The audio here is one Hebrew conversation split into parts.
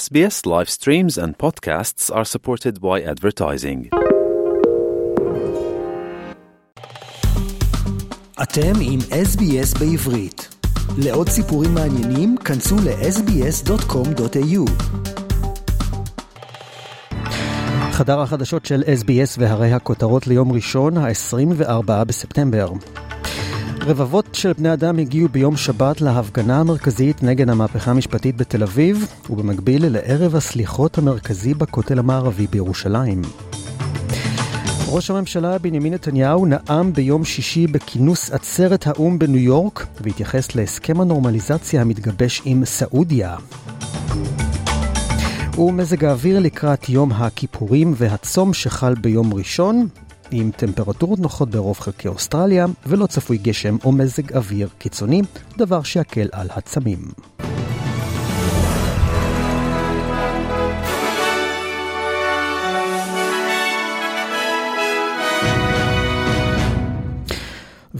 SBS live streams and podcasts are supported by advertising. אתם עם SBS בעברית. לעוד סיפורים מעניינים, כנסו ל-sbs.com.au. חדר החדשות של SBS והרי הכותרות ליום ראשון, ה-24 בספטמבר. רבבות של בני אדם הגיעו ביום שבת להפגנה המרכזית נגד המהפכה המשפטית בתל אביב, ובמקביל לערב הסליחות המרכזי בכותל המערבי בירושלים. ראש הממשלה בנימין נתניהו נאם ביום שישי בכינוס עצרת האו"ם בניו יורק והתייחס להסכם הנורמליזציה המתגבש עם סעודיה. ומזג האוויר לקראת יום הכיפורים והצום שחל ביום ראשון, עם טמפרטורות נוחות ברוב חלקי אוסטרליה, ולא צפוי גשם או מזג אוויר קיצוני, דבר שיקל על הצמים.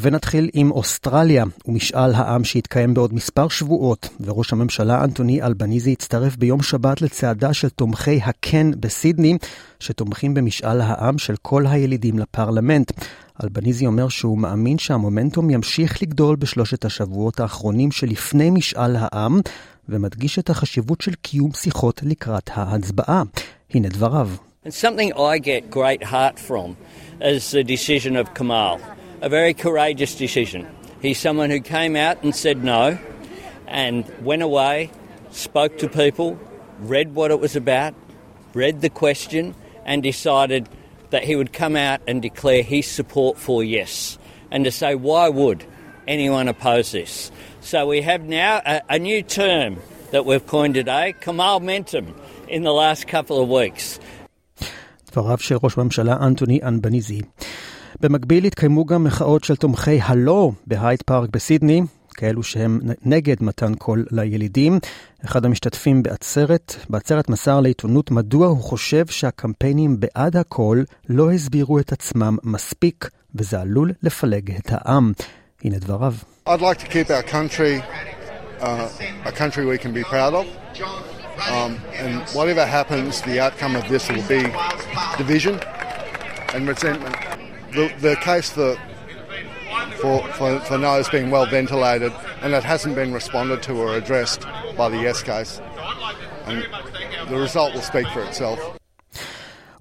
ונתחיל עם אוסטרליה ומשאל העם שיתקיים בעוד מספר שבועות, וראש הממשלה אנטוני אלבניזי הצטרף ביום שבת לצעדה של תומכי הכן בסידני, שתומכים במשאל העם של כל הילידים לפרלמנט. אלבניזי אומר שהוא מאמין שהמומנטום ימשיך לגדול בשלושת השבועות האחרונים שלפני משאל העם, ומדגיש את החשיבות של קיום שיחות לקראת ההצבעה. הנה דבריו. And something I get great heart from is the decision of Kamal. a very courageous decision. He's someone who came out and said no and went away, spoke to people, read what it was about, read the question, and decided that he would come out and declare his support for yes. And to say, why would anyone oppose this? So we have now a, a new term that we've coined today, Kamal Mentum, in the last couple of weeks. דבריו של ראש הממשלה אנטוני אנבניזי. במקביל התקיימו גם מחאות של תומכי הלא בהייד פארק בסידני, כאלו שהם נגד מתן קול לילידים. אחד המשתתפים בעצרת, בעצרת מסר לעיתונות מדוע הוא חושב שהקמפיינים בעד הקול לא הסבירו את עצמם מספיק, וזה עלול לפלג את העם. הנה דבריו. I'd like to keep our country uh, a country we can be proud of. Um, and whatever happens, the outcome of this will be division and resentment. The, the case for, for, for, for no is being well ventilated and it hasn't been responded to or addressed by the yes case. And the result will speak for itself.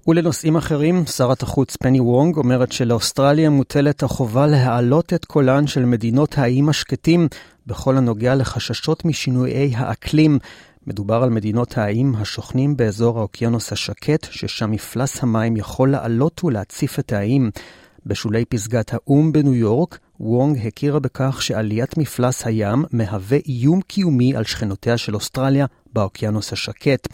ולנושאים אחרים, שרת החוץ פני וונג אומרת שלאוסטרליה מוטלת החובה להעלות את קולן של מדינות האיים השקטים בכל הנוגע לחששות משינויי האקלים. מדובר על מדינות האיים השוכנים באזור האוקיינוס השקט, ששם מפלס המים יכול לעלות ולהציף את האיים. בשולי פסגת האו"ם בניו יורק, וונג הכירה בכך שעליית מפלס הים מהווה איום קיומי על שכנותיה של אוסטרליה באוקיינוס השקט.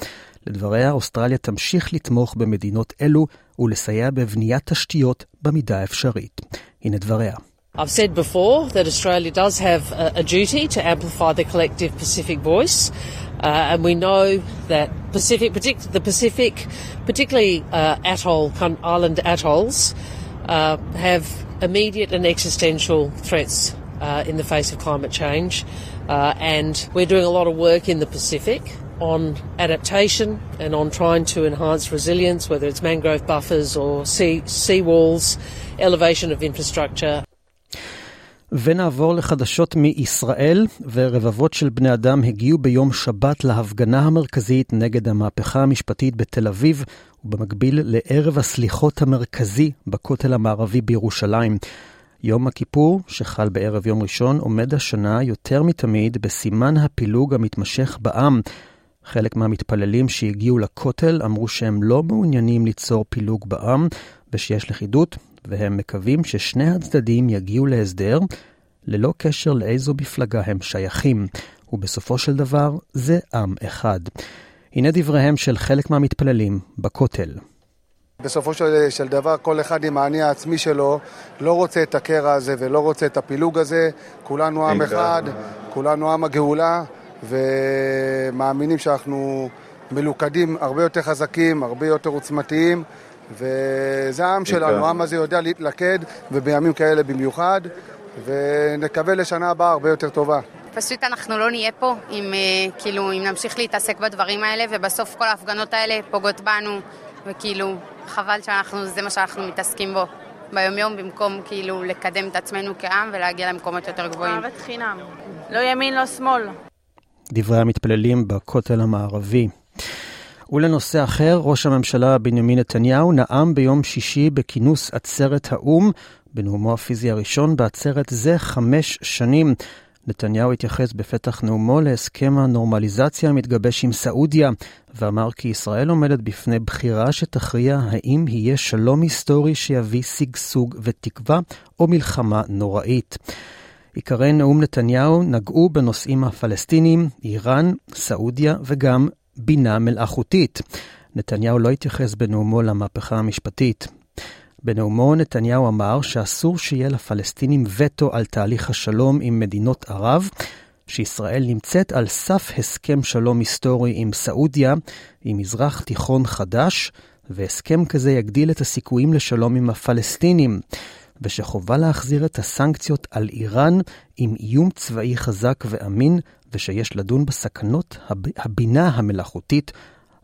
לדבריה, אוסטרליה תמשיך לתמוך במדינות אלו ולסייע בבניית תשתיות במידה האפשרית. הנה דבריה. I've said before that Australia does have a, duty to amplify the collective Pacific voice, uh, and we know that Pacific, the Pacific, particularly uh, atoll island atolls, uh, have immediate and existential threats uh, in the face of climate change. Uh, and we're doing a lot of work in the Pacific on adaptation and on trying to enhance resilience, whether it's mangrove buffers or sea, sea walls, elevation of infrastructure. ונעבור לחדשות מישראל, ורבבות של בני אדם הגיעו ביום שבת להפגנה המרכזית נגד המהפכה המשפטית בתל אביב, ובמקביל לערב הסליחות המרכזי בכותל המערבי בירושלים. יום הכיפור, שחל בערב יום ראשון, עומד השנה יותר מתמיד בסימן הפילוג המתמשך בעם. חלק מהמתפללים שהגיעו לכותל אמרו שהם לא מעוניינים ליצור פילוג בעם, ושיש לכידות, והם מקווים ששני הצדדים יגיעו להסדר, ללא קשר לאיזו מפלגה הם שייכים, ובסופו של דבר זה עם אחד. הנה דבריהם של חלק מהמתפללים בכותל. בסופו של, של דבר כל אחד עם האני העצמי שלו לא רוצה את הקרע הזה ולא רוצה את הפילוג הזה. כולנו עם אחד, כולנו עם הגאולה, ומאמינים שאנחנו מלוכדים הרבה יותר חזקים, הרבה יותר עוצמתיים, וזה העם שלנו, העם הזה יודע להתלכד, ובימים כאלה במיוחד, ונקווה לשנה הבאה הרבה יותר טובה. פשוט אנחנו לא נהיה פה אם, כאילו, אם נמשיך להתעסק בדברים האלה, ובסוף כל ההפגנות האלה פוגעות בנו, וכאילו, חבל שאנחנו, זה מה שאנחנו מתעסקים בו. ביומיום במקום כאילו לקדם את עצמנו כעם ולהגיע למקומות יותר גבוהים. אהבת חינם. לא ימין, לא שמאל. דברי המתפללים בכותל המערבי. ולנושא אחר, ראש הממשלה בנימין נתניהו נאם ביום שישי בכינוס עצרת האו"ם, בנאומו הפיזי הראשון בעצרת זה חמש שנים. נתניהו התייחס בפתח נאומו להסכם הנורמליזציה המתגבש עם סעודיה, ואמר כי ישראל עומדת בפני בחירה שתכריע האם יהיה שלום היסטורי שיביא שגשוג ותקווה, או מלחמה נוראית. עיקרי נאום נתניהו נגעו בנושאים הפלסטינים, איראן, סעודיה וגם בינה מלאכותית. נתניהו לא התייחס בנאומו למהפכה המשפטית. בנאומו נתניהו אמר שאסור שיהיה לפלסטינים וטו על תהליך השלום עם מדינות ערב, שישראל נמצאת על סף הסכם שלום היסטורי עם סעודיה, עם מזרח תיכון חדש, והסכם כזה יגדיל את הסיכויים לשלום עם הפלסטינים, ושחובה להחזיר את הסנקציות על איראן עם איום צבאי חזק ואמין, ושיש לדון בסכנות הבינה המלאכותית,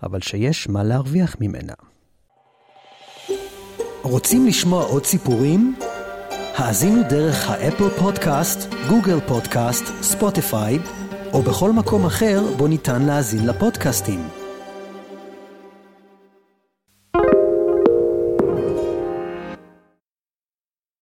אבל שיש מה להרוויח ממנה. רוצים לשמוע עוד סיפורים? האזינו דרך האפל פודקאסט, גוגל פודקאסט, ספוטיפיי, או בכל מקום אחר בו ניתן להאזין לפודקאסטים.